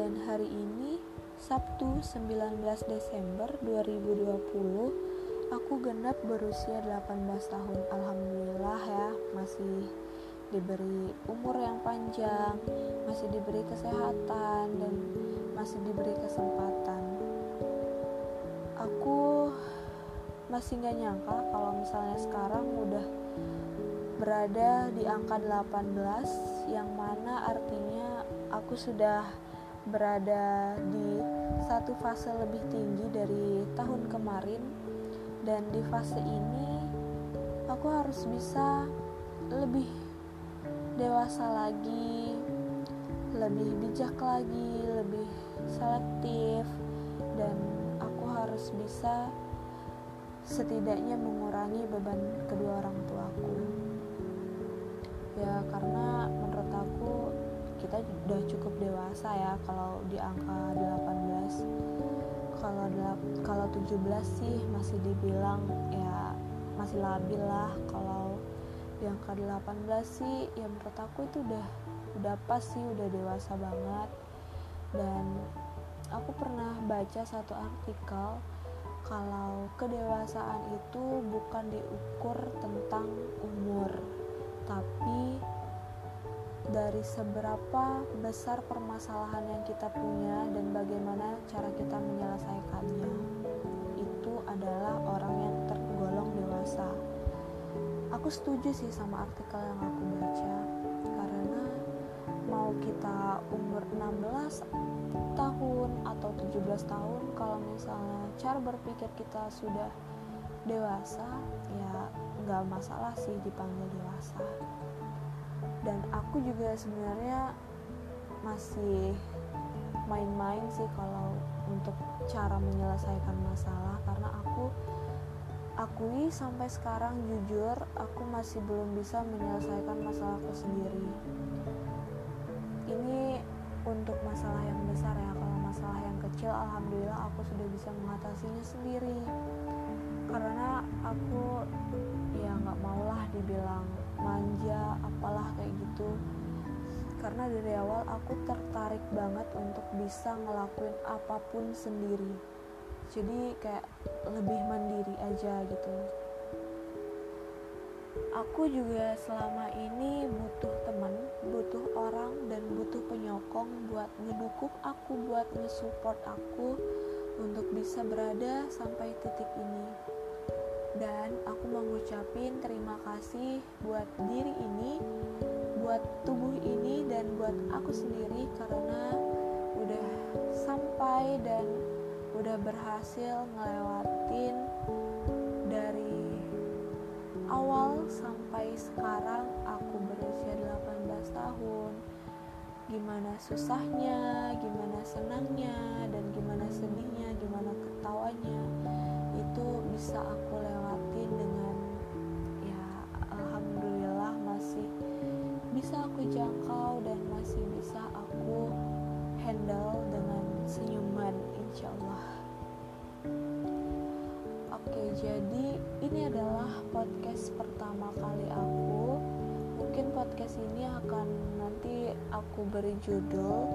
Dan hari ini Sabtu 19 Desember 2020 aku genap berusia 18 tahun. Alhamdulillah ya, masih diberi umur yang panjang, masih diberi kesehatan dan masih diberi kesempatan. Aku masih gak nyangka kalau misalnya sekarang udah berada di angka 18 yang mana artinya aku sudah berada di satu fase lebih tinggi dari tahun kemarin. Dan di fase ini aku harus bisa lebih dewasa lagi lebih bijak lagi lebih selektif dan aku harus bisa setidaknya mengurangi beban kedua orang tuaku. Ya karena menurut aku kita udah cukup dewasa ya kalau di angka 18 kalau kalau 17 sih masih dibilang ya masih labil lah. Kalau di angka 18 sih ya menurut aku itu udah udah pas sih udah dewasa banget. Dan aku pernah baca satu artikel kalau kedewasaan itu bukan diukur tentang umur tapi dari seberapa besar permasalahan yang kita punya dan bagaimana cara kita menyelesaikannya. Itu adalah orang yang tergolong dewasa. Aku setuju sih sama artikel yang aku baca karena mau kita umur 16 tahun atau 17 tahun kalau misalnya cara berpikir kita sudah dewasa ya nggak masalah sih dipanggil dewasa dan aku juga sebenarnya masih main-main sih kalau untuk cara menyelesaikan masalah. Karena aku akui sampai sekarang jujur aku masih belum bisa menyelesaikan masalahku sendiri. Ini untuk masalah yang besar ya. Kalau masalah yang kecil alhamdulillah aku sudah bisa mengatasinya sendiri. Karena aku ya nggak maulah dibilang manja apalah kayak gitu. Karena dari awal aku tertarik banget untuk bisa ngelakuin apa pun sendiri. Jadi kayak lebih mandiri aja gitu. Aku juga selama ini butuh teman butuh orang dan butuh penyokong buat ngedukung aku buat nge-support aku untuk bisa berada sampai titik ini dan aku mau terima kasih buat diri ini buat tubuh ini dan buat aku sendiri karena udah sampai dan udah berhasil ngelewatin dari awal sampai sekarang aku berusia 18 tahun. Gimana susahnya, gimana senangnya, dan gimana sedihnya, gimana ketawanya itu bisa aku lewatin dengan ya alhamdulillah masih bisa aku jangkau dan masih bisa aku handle dengan senyuman insya Allah oke jadi ini adalah podcast pertama kali aku. Mungkin podcast ini akan nanti aku beri judul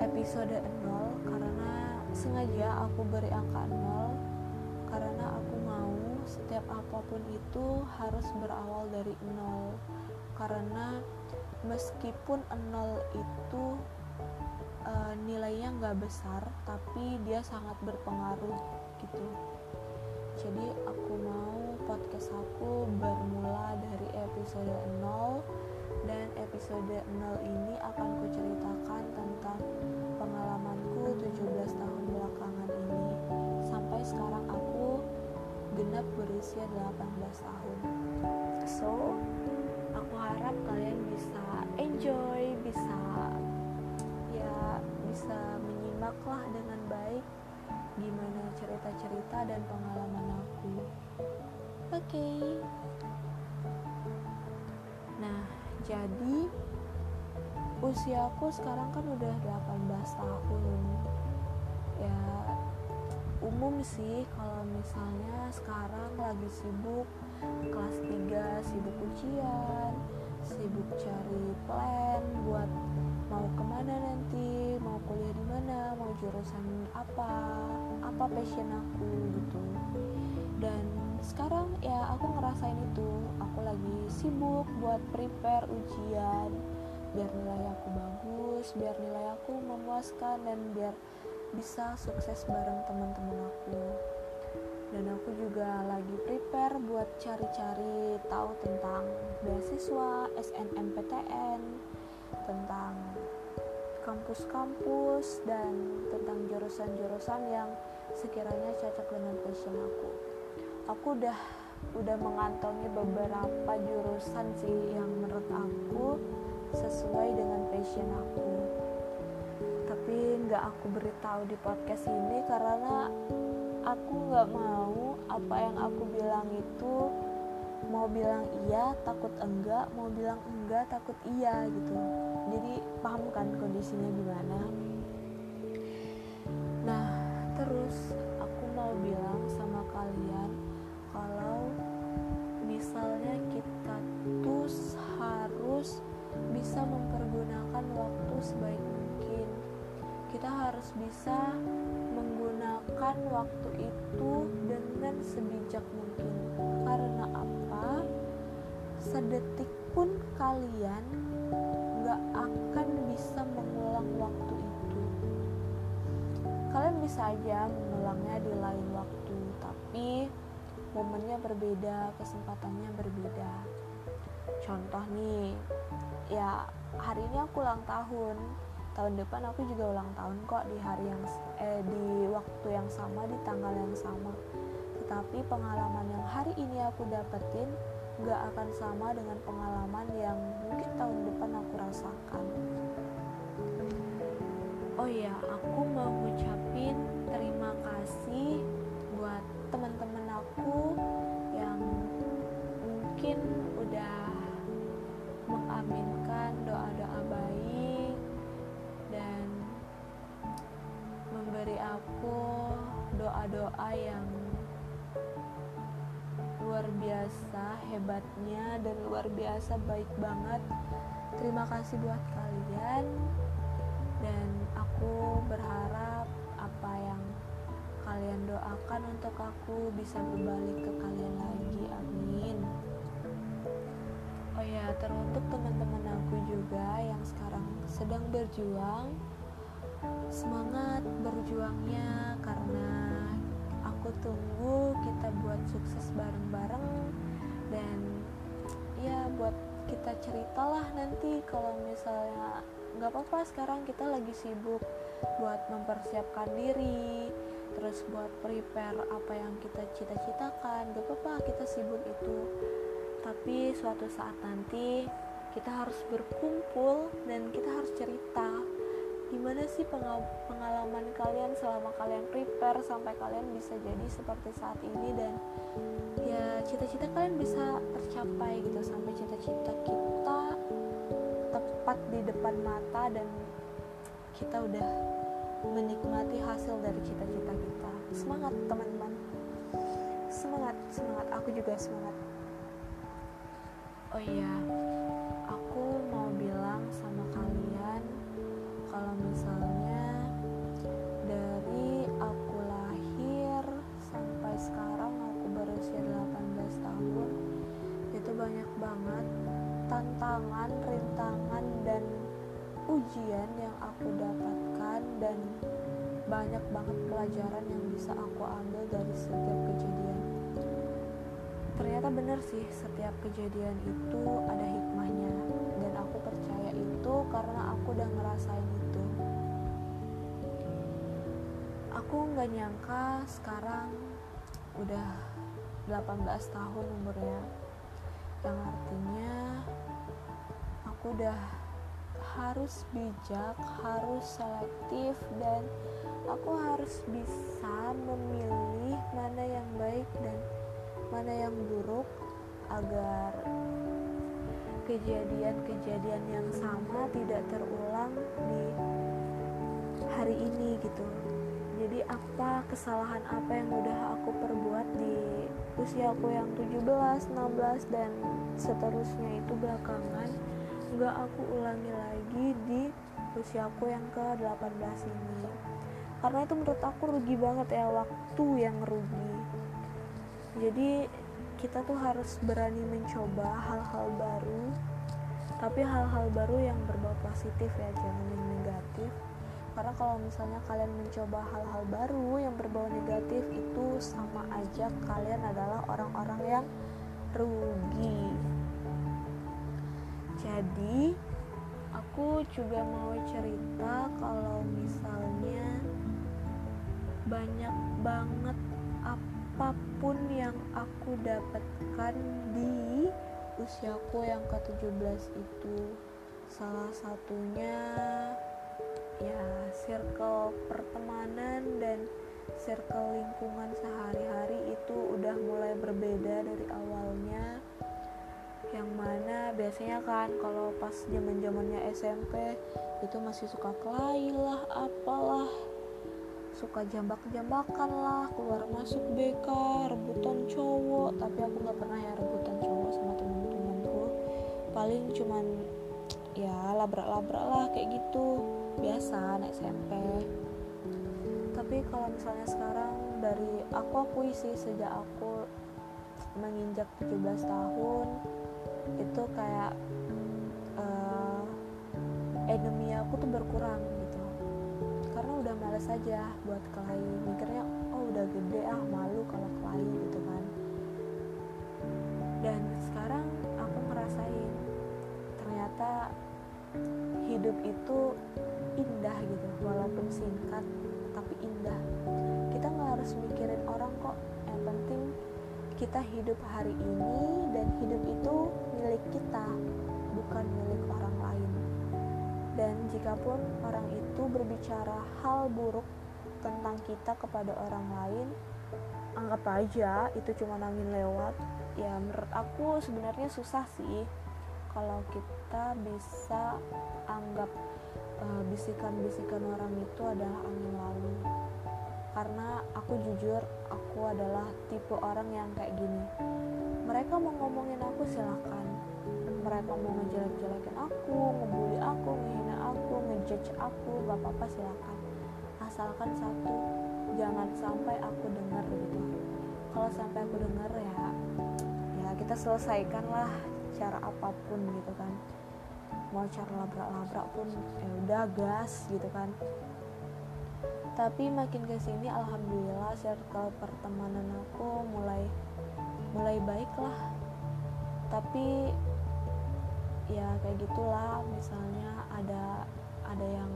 episode 0 karena sengaja aku beri angka 0 karena aku mau setiap apa pun itu harus berawal dari 0 karena meskipun 0 itu uh, nilainya nggak besar tapi dia sangat berpengaruh gitu. Jadi aku mau podcast aku bermula dari episode 0 dan episode 0 ini akan kuceritakan tentang pengalamanku 17 tahun belakangan ini. Sampai sekarang aku genap berusia 18 tahun so aku harap kalian bisa enjoy bisa ya bisa menyimaklah dengan baik gimana cerita-cerita dan pengalaman aku. Oke. Okay. Nah, jadi usiaku sekarang kan udah 18 tahun. Umum sih kalau misalnya sekarang lagi sibuk kelas 3 sibuk ujian, sibuk cari plan buat mau ke mana nanti mau kuliah di mana mau jurusan apa apa passion aku gitu. Dan sekarang ya aku ngerasain itu aku lagi sibuk buat prepare ujian biar nilai aku bagus biar nilai aku memuaskan dan biar bisa sukses bareng teman-teman aku. Dan aku juga lagi prepare buat cari-cari tahu tentang beasiswa SNMPTN tentang kampus-kampus dan tentang jurusan-jurusan yang sekiranya cocok dengan passion aku. Aku udah udah mengantongi beberapa jurusan sih yang menurut aku sesuai dengan passion aku nggak aku beritahu di podcast ini karena aku nggak mau apa yang aku bilang itu mau bilang iya takut enggak mau bilang enggak takut iya gitu. Jadi paham kan kondisinya gimana harus bisa menggunakan waktu itu dengan sebijak mungkin. Karena apa? Sedetik pun kalian gak akan bisa mengulang waktu itu. Kalian bisa aja mengulangnya di lain waktu tapi momennya berbeda kesempatannya berbeda. Contoh nih ya hari ini aku ulang tahun tahun depan aku juga ulang tahun kok di hari yang eh di waktu yang sama di tanggal yang sama. Tetapi pengalaman yang hari ini aku dapetin gak akan sama dengan pengalaman yang mungkin tahun depan aku rasakan. Oh ya aku mau ngucapin terima kasih buat teman-teman aku yang mungkin udah mengaminkan doa-doa aku doa-doa yang luar biasa hebatnya dan luar biasa baik banget. Terima kasih buat kalian dan aku berharap apa yang kalian doakan untuk aku bisa berbalik ke kalian lagi. Amin. Oh ya teruntuk teman-teman aku juga yang sekarang sedang berjuang semangat berjuangnya karena aku tunggu kita buat sukses bareng-bareng dan ya buat kita ceritalah nanti kalau misalnya nggak apa-apa sekarang kita lagi sibuk buat mempersiapkan diri terus buat prepare apa yang kita cita-citakan gak apa-apa kita sibuk itu. Tapi suatu saat nanti kita harus berkumpul dan kita harus cerita gimana sih pengalaman kalian selama kalian prepare sampai kalian bisa jadi seperti saat ini dan ya cita-cita kalian bisa tercapai gitu sampai cita-cita kita tepat di depan mata dan kita udah menikmati hasil dari cita-cita kita. Semangat teman-teman. Semangat semangat. Aku juga semangat. Oh iya ujian yang aku dapatkan dan banyak banget pelajaran yang bisa aku ambil dari setiap kejadian. Ternyata bener sih setiap kejadian itu ada hikmahnya dan aku percaya itu karena aku udah ngerasain itu. Aku nggak nyangka sekarang udah 18 tahun umurnya. Yang artinya aku udah harus bijak, harus selektif dan aku harus bisa memilih mana yang baik dan mana yang buruk agar kejadian-kejadian yang sama tidak terulang di hari ini gitu. Jadi apa kesalahan apa yang udah aku perbuat di usia aku yang 17, 16 dan seterusnya itu belakangan nggak aku ulangi lagi di usiaku yang ke 18 ini. Karena itu menurut aku rugi banget ya waktu yang rugi. Jadi kita tuh harus berani mencoba hal-hal baru tapi hal-hal baru yang berbau positif ya jangan yang negatif. Karena kalau misalnya kalian mencoba hal-hal baru yang berbau negatif itu sama aja kalian adalah orang-orang yang rugi jadi aku juga mau cerita kalau misalnya banyak banget apa pun yang aku dapatkan di usiaku yang ke-17 itu. Salah satunya ya circle pertemanan dan circle lingkungan sehari-hari itu udah mulai berbeda dari awalnya yang mana biasanya kan kalau pas zaman zamannya SMP itu masih suka kelahi lah apalah. Suka jambak-jambakan lah keluar masuk BK rebutan cowok. Tapi aku nggak pernah ya rebutan cowok sama temen-temenku paling cuman ya labrak-labrak lah kayak gitu. Biasa anak SMP tapi kalau misalnya sekarang dari aku akui sih sejak aku menginjak 17 tahun itu kayak uh, enemy aku tuh berkurang karena udah males aja buat kelahi mikirnya oh udah gede ah malu kalau kelahi gitu kan. Dan sekarang aku ngerasain ternyata hidup itu indah gitu walaupun singkat tapi indah. Kita nggak harus mikirin orang kok. Yang penting kita hidup hari ini dan hidup itu milik kita bukan milik orang lain dan jikapun orang itu berbicara hal buruk tentang kita kepada orang lain, anggap aja itu cuma angin lewat. Ya menurut aku sebenarnya susah sih kalau kita bisa anggap uh, bisikan-bisikan orang itu adalah angin lalu. Karena aku jujur, aku adalah tipe orang yang kayak gini. Mereka mau ngomongin aku silahkan mereka mau ngejelek-jelekin aku, ngebully aku, ngehina aku, ngejudge aku, gak apa-apa silakan. Asalkan satu, jangan sampai aku dengar gitu. Kalau sampai aku dengar ya, ya kita selesaikan lah cara apa pun gitu kan. Mau cara labrak-labrak pun ya udah gas gitu kan. Tapi makin ke sini alhamdulillah circle pertemanan aku mulai mulai baik lah. Tapi ya kayak gitulah misalnya ada ada yang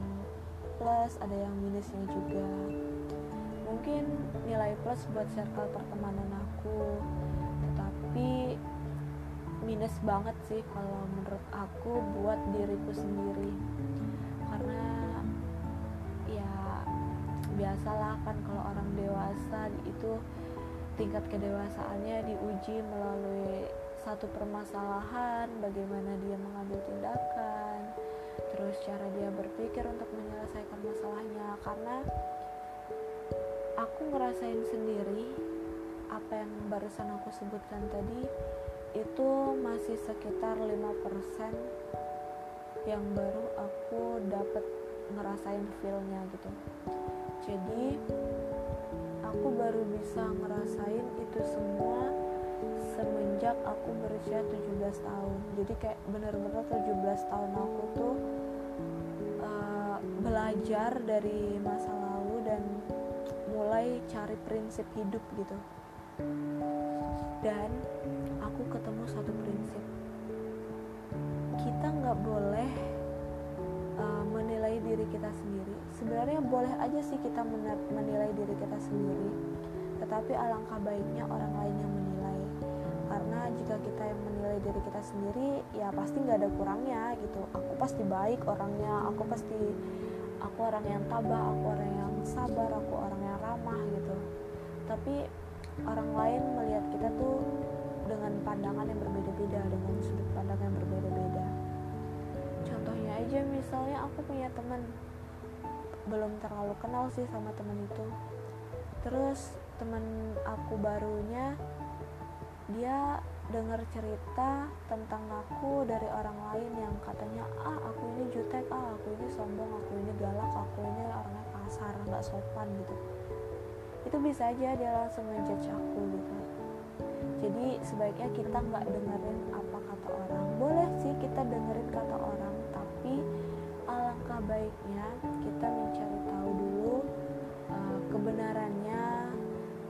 plus ada yang minusnya juga. Mungkin nilai plus buat circle pertemanan aku. Tetapi minus banget sih kalau menurut aku buat diriku sendiri biasalah kan kalau orang dewasa itu tingkat kedewasaannya diuji melalui satu permasalahan, bagaimana dia mengambil tindakan, terus cara dia berpikir untuk menyelesaikan masalahnya. Karena aku ngerasain sendiri apa yang barusan aku sebutkan tadi itu masih sekitar 5% yang baru aku dapat ngerasain feelnya gitu. Jadi aku baru bisa ngerasain itu semua semenjak aku berusia 17 tahun. Jadi kayak bener-bener 17 tahun aku tuh uh, belajar dari masa lalu dan mulai cari prinsip hidup gitu. Dan aku ketemu satu prinsip. Kita nggak boleh uh, menilai diri kita sendiri. Sebenarnya boleh aja sih kita menilai diri kita sendiri tetapi alangkah baiknya orang lain yang menilai. Karena jika kita yang menilai diri kita sendiri ya pasti nggak ada kurangnya gitu. Aku pasti baik orangnya aku pasti aku orang yang tabah aku orang yang sabar aku orang yang ramah gitu. Tapi orang lain melihat kita tuh dengan pandangan yang berbeda-beda dengan sudut pandang yang berbeda-beda contohnya aja misalnya aku punya teman. Belum terlalu kenal sih sama teman itu. Terus teman aku barunya dia dengar cerita tentang aku dari orang lain yang katanya ah aku ini jutek ah aku ini sombong aku ini galak aku ini orangnya kasar nggak sopan gitu. Itu bisa aja dia langsung ngejudge aku gitu. Jadi sebaiknya kita nggak dengerin apa kata orang. Boleh sih kita dengerin kata orang alangkah baiknya kita mencari tahu dulu uh, kebenarannya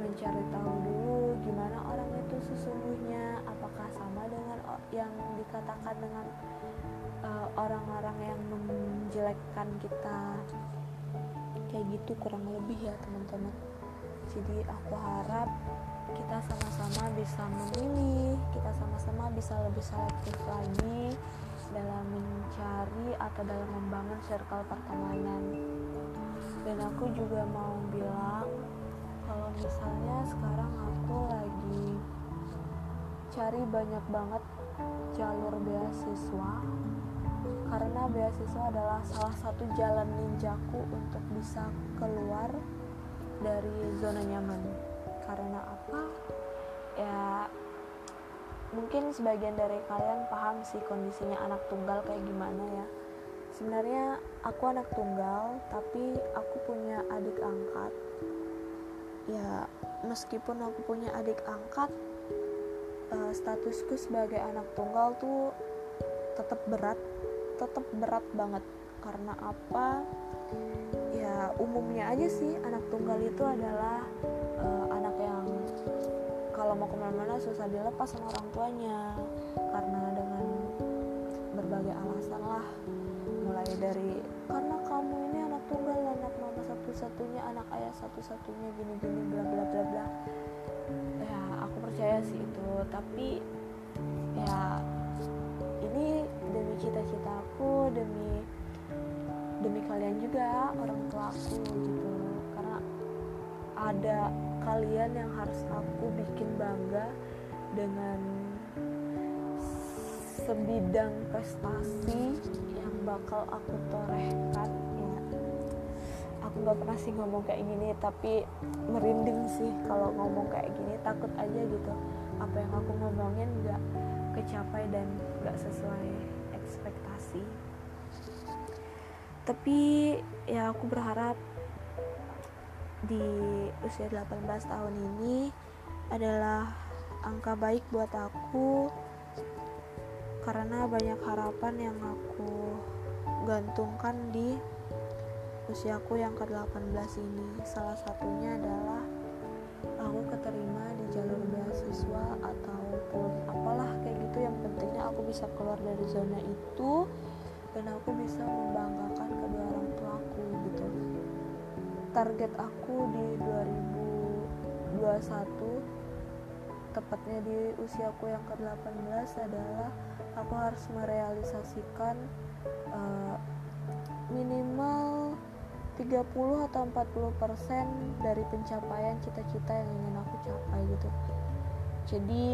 mencari tahu dulu gimana orang itu sesungguhnya apakah sama dengan yang dikatakan dengan uh, orang-orang uh, yang menjelekkan kita. Kayak gitu kurang lebih ya teman-teman. Jadi aku harap kita sama-sama bisa memilih kita sama-sama bisa lebih selektif lagi dalam mencari atau dalam membangun circle pertemanan. Dan aku juga mau bilang kalau misalnya sekarang aku lagi cari banyak banget jalur beasiswa karena beasiswa adalah salah satu jalan ninjaku untuk bisa keluar dari zona nyaman. Karena apa? Ya mungkin sebagian dari kalian paham sih kondisinya anak tunggal kayak gimana ya. Sebenarnya aku anak tunggal tapi aku punya adik angkat. Ya meskipun aku punya adik angkat uh, statusku sebagai anak tunggal tuh tetap berat tetap berat banget. Karena apa? Ya umumnya aja sih anak tunggal itu adalah uh, kalau mau ke mana-mana susah dilepas sama orang tuanya. Karena dengan berbagai alasan lah. Mulai dari karena kamu ini anak tunggal anak mama satu-satunya anak ayah satu-satunya gini-gini bla bla bla bla. Ya aku percaya sih itu. Tapi ya ini demi cita-citaku demi demi kalian juga orang tua aku gitu. Karena ada kalian yang harus aku bikin bangga dengan sebidang prestasi yang bakal aku torehkan ya. Aku nggak pernah sih ngomong kayak gini tapi merinding sih kalau ngomong kayak gini. Takut aja gitu apa yang aku ngomongin nggak kecapai dan nggak sesuai ekspektasi. Tapi ya aku berharap di usia 18 tahun ini adalah angka baik buat aku karena banyak harapan yang aku gantungkan di usiaku yang ke-18 ini. Salah satunya adalah aku keterima di jalur beasiswa ataupun apalah kayak gitu yang pentingnya aku bisa keluar dari zona itu dan aku bisa membanggakan target aku di 2021 tepatnya di usiaku yang ke-18 adalah aku harus merealisasikan uh, minimal 30 atau 40 persen dari pencapaian cita-cita yang ingin aku capai gitu. Jadi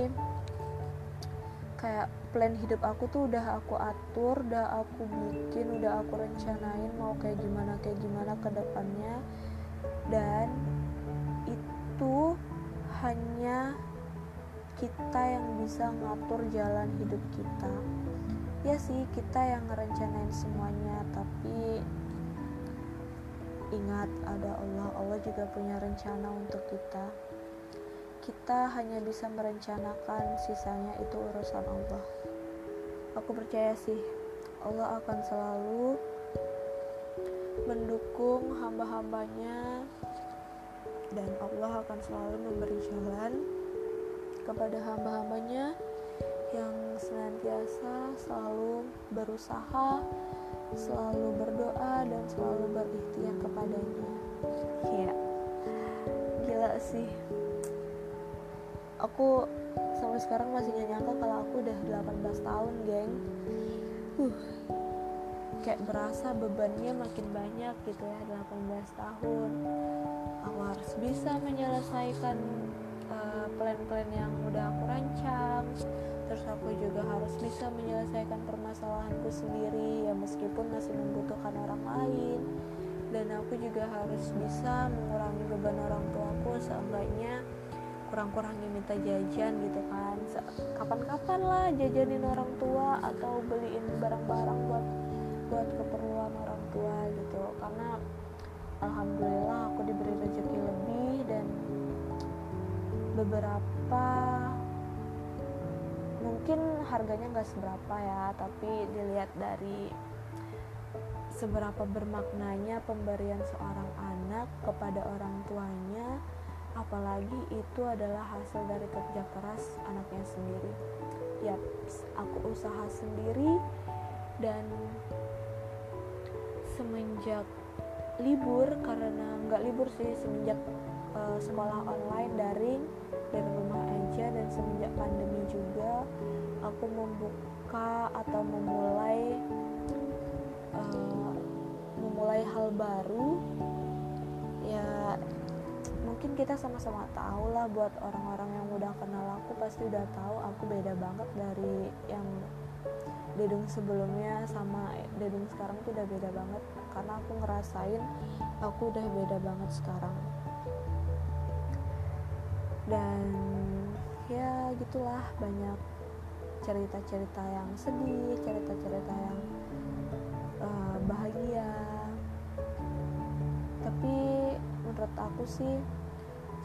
kayak plan hidup aku tuh udah aku atur udah aku bikin udah aku rencanain mau kayak gimana kayak gimana ke depannya dan itu hanya kita yang bisa ngatur jalan hidup kita. Ya sih kita yang ngerencanain semuanya tapi ingat ada Allah Allah juga punya rencana untuk kita. Kita hanya bisa merencanakan sisanya itu urusan Allah. Aku percaya sih Allah akan selalu mendukung hamba-hambanya. Dan Allah akan selalu memberi jalan kepada hamba-hambanya yang senantiasa selalu berusaha selalu berdoa dan selalu berikhtiar kepadanya. Ya. Gila sih. Aku sampai sekarang masih gak nyangka kalau aku udah 18 tahun geng. Uh kayak berasa bebannya makin banyak gitu ya 18 tahun. Aku harus bisa menyelesaikan uh, plan-plan yang udah aku rancang. Terus aku juga harus bisa menyelesaikan permasalahanku sendiri ya meskipun masih membutuhkan orang lain. Dan aku juga harus bisa mengurangi beban orang tuaku seenggaknya kurang-kurangnya minta jajan gitu kan. Kapan-kapan lah jajanin orang tua atau beliin barang-barang buat buat keperluan orang tua gitu. Karena alhamdulillah aku diberi rezeki lebih dan beberapa mungkin harganya nggak seberapa ya tapi dilihat dari seberapa bermaknanya pemberian seorang anak kepada orang tuanya apalagi itu adalah hasil dari kerja keras anaknya sendiri. Ya aku usaha sendiri dan semenjak libur karena nggak libur sih semenjak uh, sekolah online daring dari rumah aja dan semenjak pandemi juga aku membuka atau memulai uh, memulai hal baru. Ya mungkin kita sama-sama tahu lah buat orang-orang yang udah kenal aku pasti udah tahu aku beda banget dari yang dedung sebelumnya sama dedung sekarang tuh udah beda banget. Karena aku ngerasain aku udah beda banget sekarang. Dan ya gitulah banyak cerita-cerita yang sedih cerita-cerita yang uh, bahagia. Tapi menurut aku sih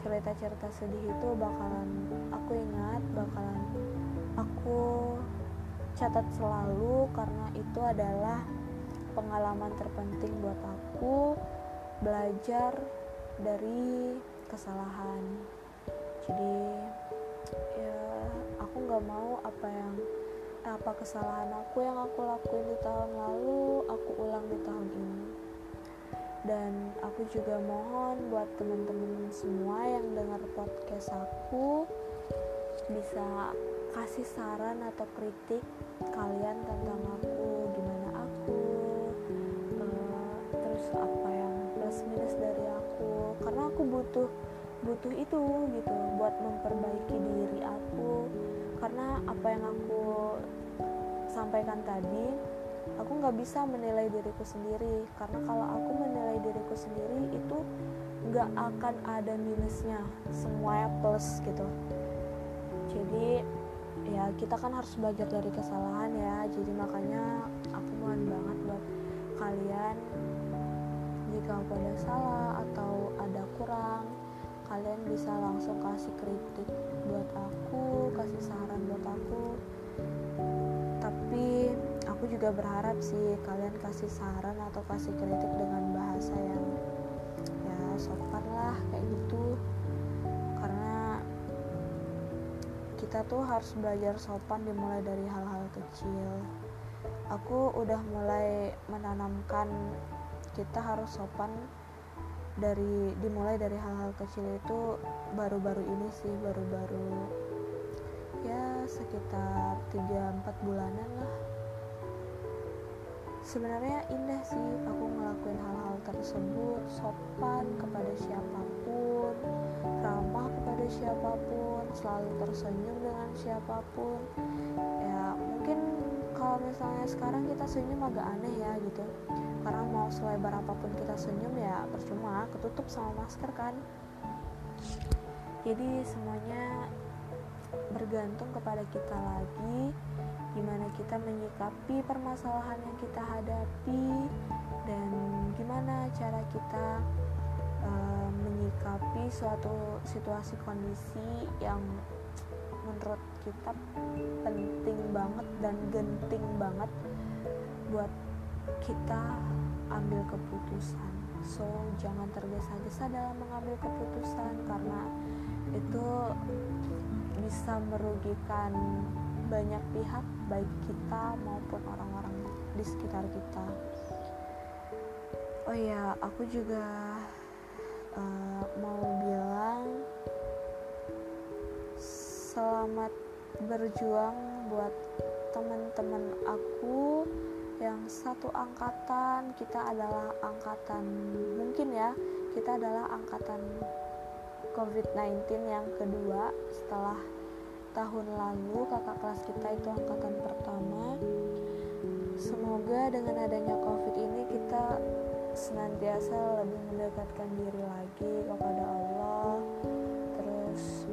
cerita-cerita sedih itu bakalan aku ingat bakalan aku catat selalu karena itu adalah pengalaman terpenting buat aku belajar dari kesalahan. Jadi ya aku nggak mau apa yang apa kesalahan aku yang aku lakuin di tahun lalu aku ulang di tahun ini. Dan aku juga mohon buat teman-teman semua yang dengar podcast aku bisa kasih saran atau kritik kalian tentang aku gimana aku uh, terus apa yang plus minus dari aku. Karena aku butuh butuh itu gitu buat memperbaiki diri aku. Karena apa yang aku sampaikan tadi aku nggak bisa menilai diriku sendiri. Karena kalau aku menilai diriku sendiri itu nggak akan ada minusnya. Semuanya plus gitu. Jadi ya kita kan harus belajar dari kesalahan ya. Jadi makanya aku mohon banget buat kalian jika aku ada salah atau ada kurang kalian bisa langsung kasih kritik buat aku kasih saran buat aku. Tapi aku juga berharap sih kalian kasih saran atau kasih kritik dengan bahasa yang ya sopan lah kayak gitu kita tuh harus belajar sopan dimulai dari hal-hal kecil. Aku udah mulai menanamkan kita harus sopan dari dimulai dari hal-hal kecil itu baru-baru ini sih baru-baru ya sekitar 3-4 bulanan lah. Sebenarnya indah sih aku ngelakuin hal-hal tersebut sopan kepada siapa pun ramah kepada siapa pun selalu tersenyum dengan siapa pun. Ya mungkin kalau misalnya sekarang kita senyum agak aneh ya gitu. Karena mau selebar apa pun kita senyum ya percuma ketutup sama masker kan. Jadi semuanya bergantung kepada kita lagi gimana kita menyikapi permasalahan yang kita hadapi dan gimana cara kita uh, menyikapi suatu situasi kondisi yang menurut kita penting banget dan genting banget buat kita ambil keputusan. So jangan tergesa-gesa dalam mengambil keputusan karena itu bisa merugikan banyak pihak baik kita maupun orang-orang di sekitar kita. Oh ya aku juga uh, mau bilang selamat berjuang buat teman-teman aku yang satu angkatan. Kita adalah angkatan mungkin ya kita adalah angkatan COVID-19 yang kedua setelah tahun lalu. Kakak kelas kita itu angkatan pertama. Semoga dengan adanya covid ini kita senantiasa lebih mendekatkan diri lagi kepada Allah. Terus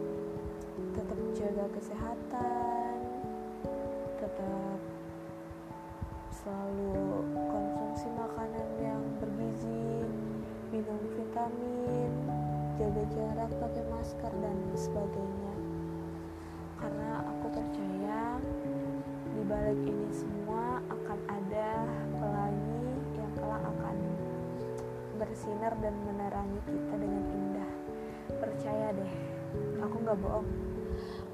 tetap jaga kesehatan tetap selalu konsumsi makanan yang bergizi minum vitamin jaga jarak pakai masker dan sebagainya. Karena aku percaya di balik ini semua akan ada pelangi yang kelak akan bersinar dan menerangi kita dengan indah. Percaya deh aku nggak bohong.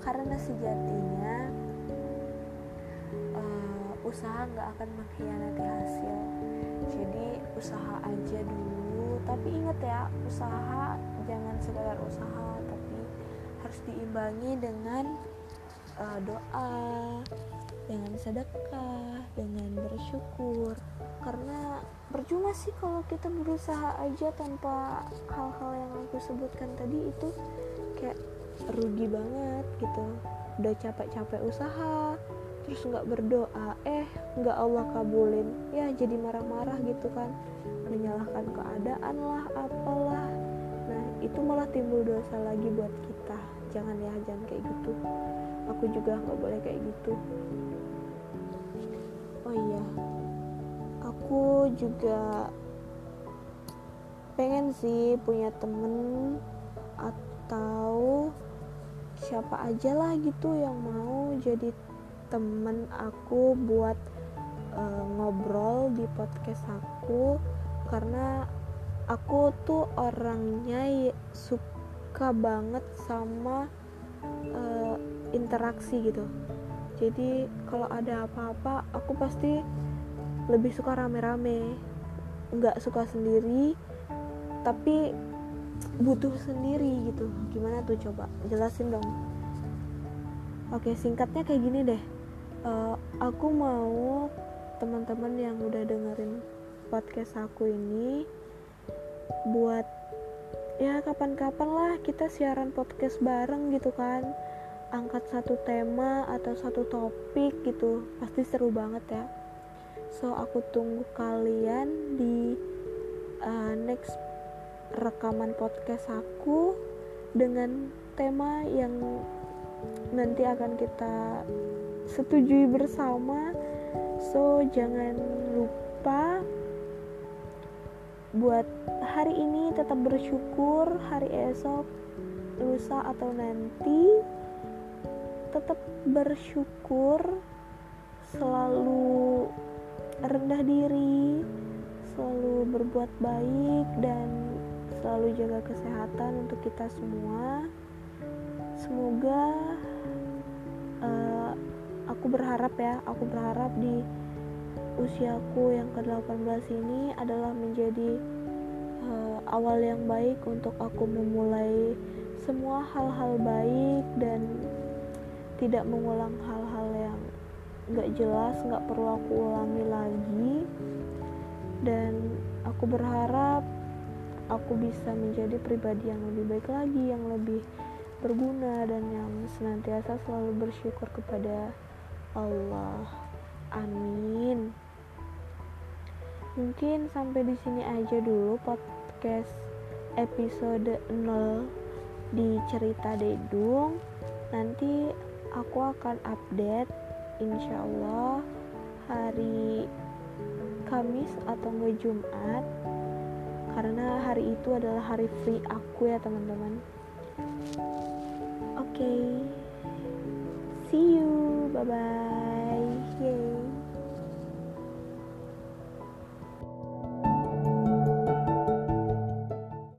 Karena sejatinya uh, usaha nggak akan mengkhianati hasil. Jadi usaha aja dulu. Tapi ingat ya usaha jangan sekedar usaha tapi harus diimbangi dengan uh, doa dengan sedekah dengan bersyukur. Karena percuma sih kalau kita berusaha aja tanpa hal-hal yang aku sebutkan tadi itu kayak rugi banget gitu. Udah capek-capek usaha terus nggak berdoa. Eh nggak Allah kabulin. Ya jadi marah-marah gitu kan. Menyalahkan keadaan lah apalah. Nah itu malah timbul dosa lagi buat kita. Jangan ya jangan kayak gitu. Aku juga nggak boleh kayak gitu juga pengen sih punya temen atau siapa aja lah gitu yang mau jadi temen aku buat uh, ngobrol di podcast aku. Karena aku tuh orangnya suka banget sama uh, interaksi gitu. Jadi kalau ada apa-apa aku pasti lebih suka rame-rame. Nggak suka sendiri tapi butuh sendiri gitu. Gimana tuh coba jelasin dong. Oke singkatnya kayak gini deh. Uh, aku mau teman-teman yang udah dengerin podcast aku ini buat ya kapan-kapan lah kita siaran podcast bareng gitu kan. Angkat satu tema atau satu topik gitu. Pasti seru banget ya so aku tunggu kalian di uh, next rekaman podcast aku dengan tema yang nanti akan kita setujui bersama. So jangan lupa buat hari ini tetap bersyukur hari esok lusa atau nanti tetap bersyukur selalu rendah diri selalu berbuat baik dan selalu jaga kesehatan untuk kita semua. Semoga uh, aku berharap ya aku berharap di usiaku yang ke-18 ini adalah menjadi uh, awal yang baik untuk aku memulai semua hal-hal baik dan tidak mengulang yang gak jelas, gak perlu aku ulangi lagi dan aku berharap aku bisa menjadi pribadi yang lebih baik lagi, yang lebih berguna dan yang senantiasa selalu bersyukur kepada Allah. Amin. Mungkin sampai di sini aja dulu podcast episode 0 di cerita Dedung. Nanti aku akan update insya Allah hari Kamis atau enggak Jumat karena hari itu adalah hari free aku ya teman-teman oke okay. see you bye bye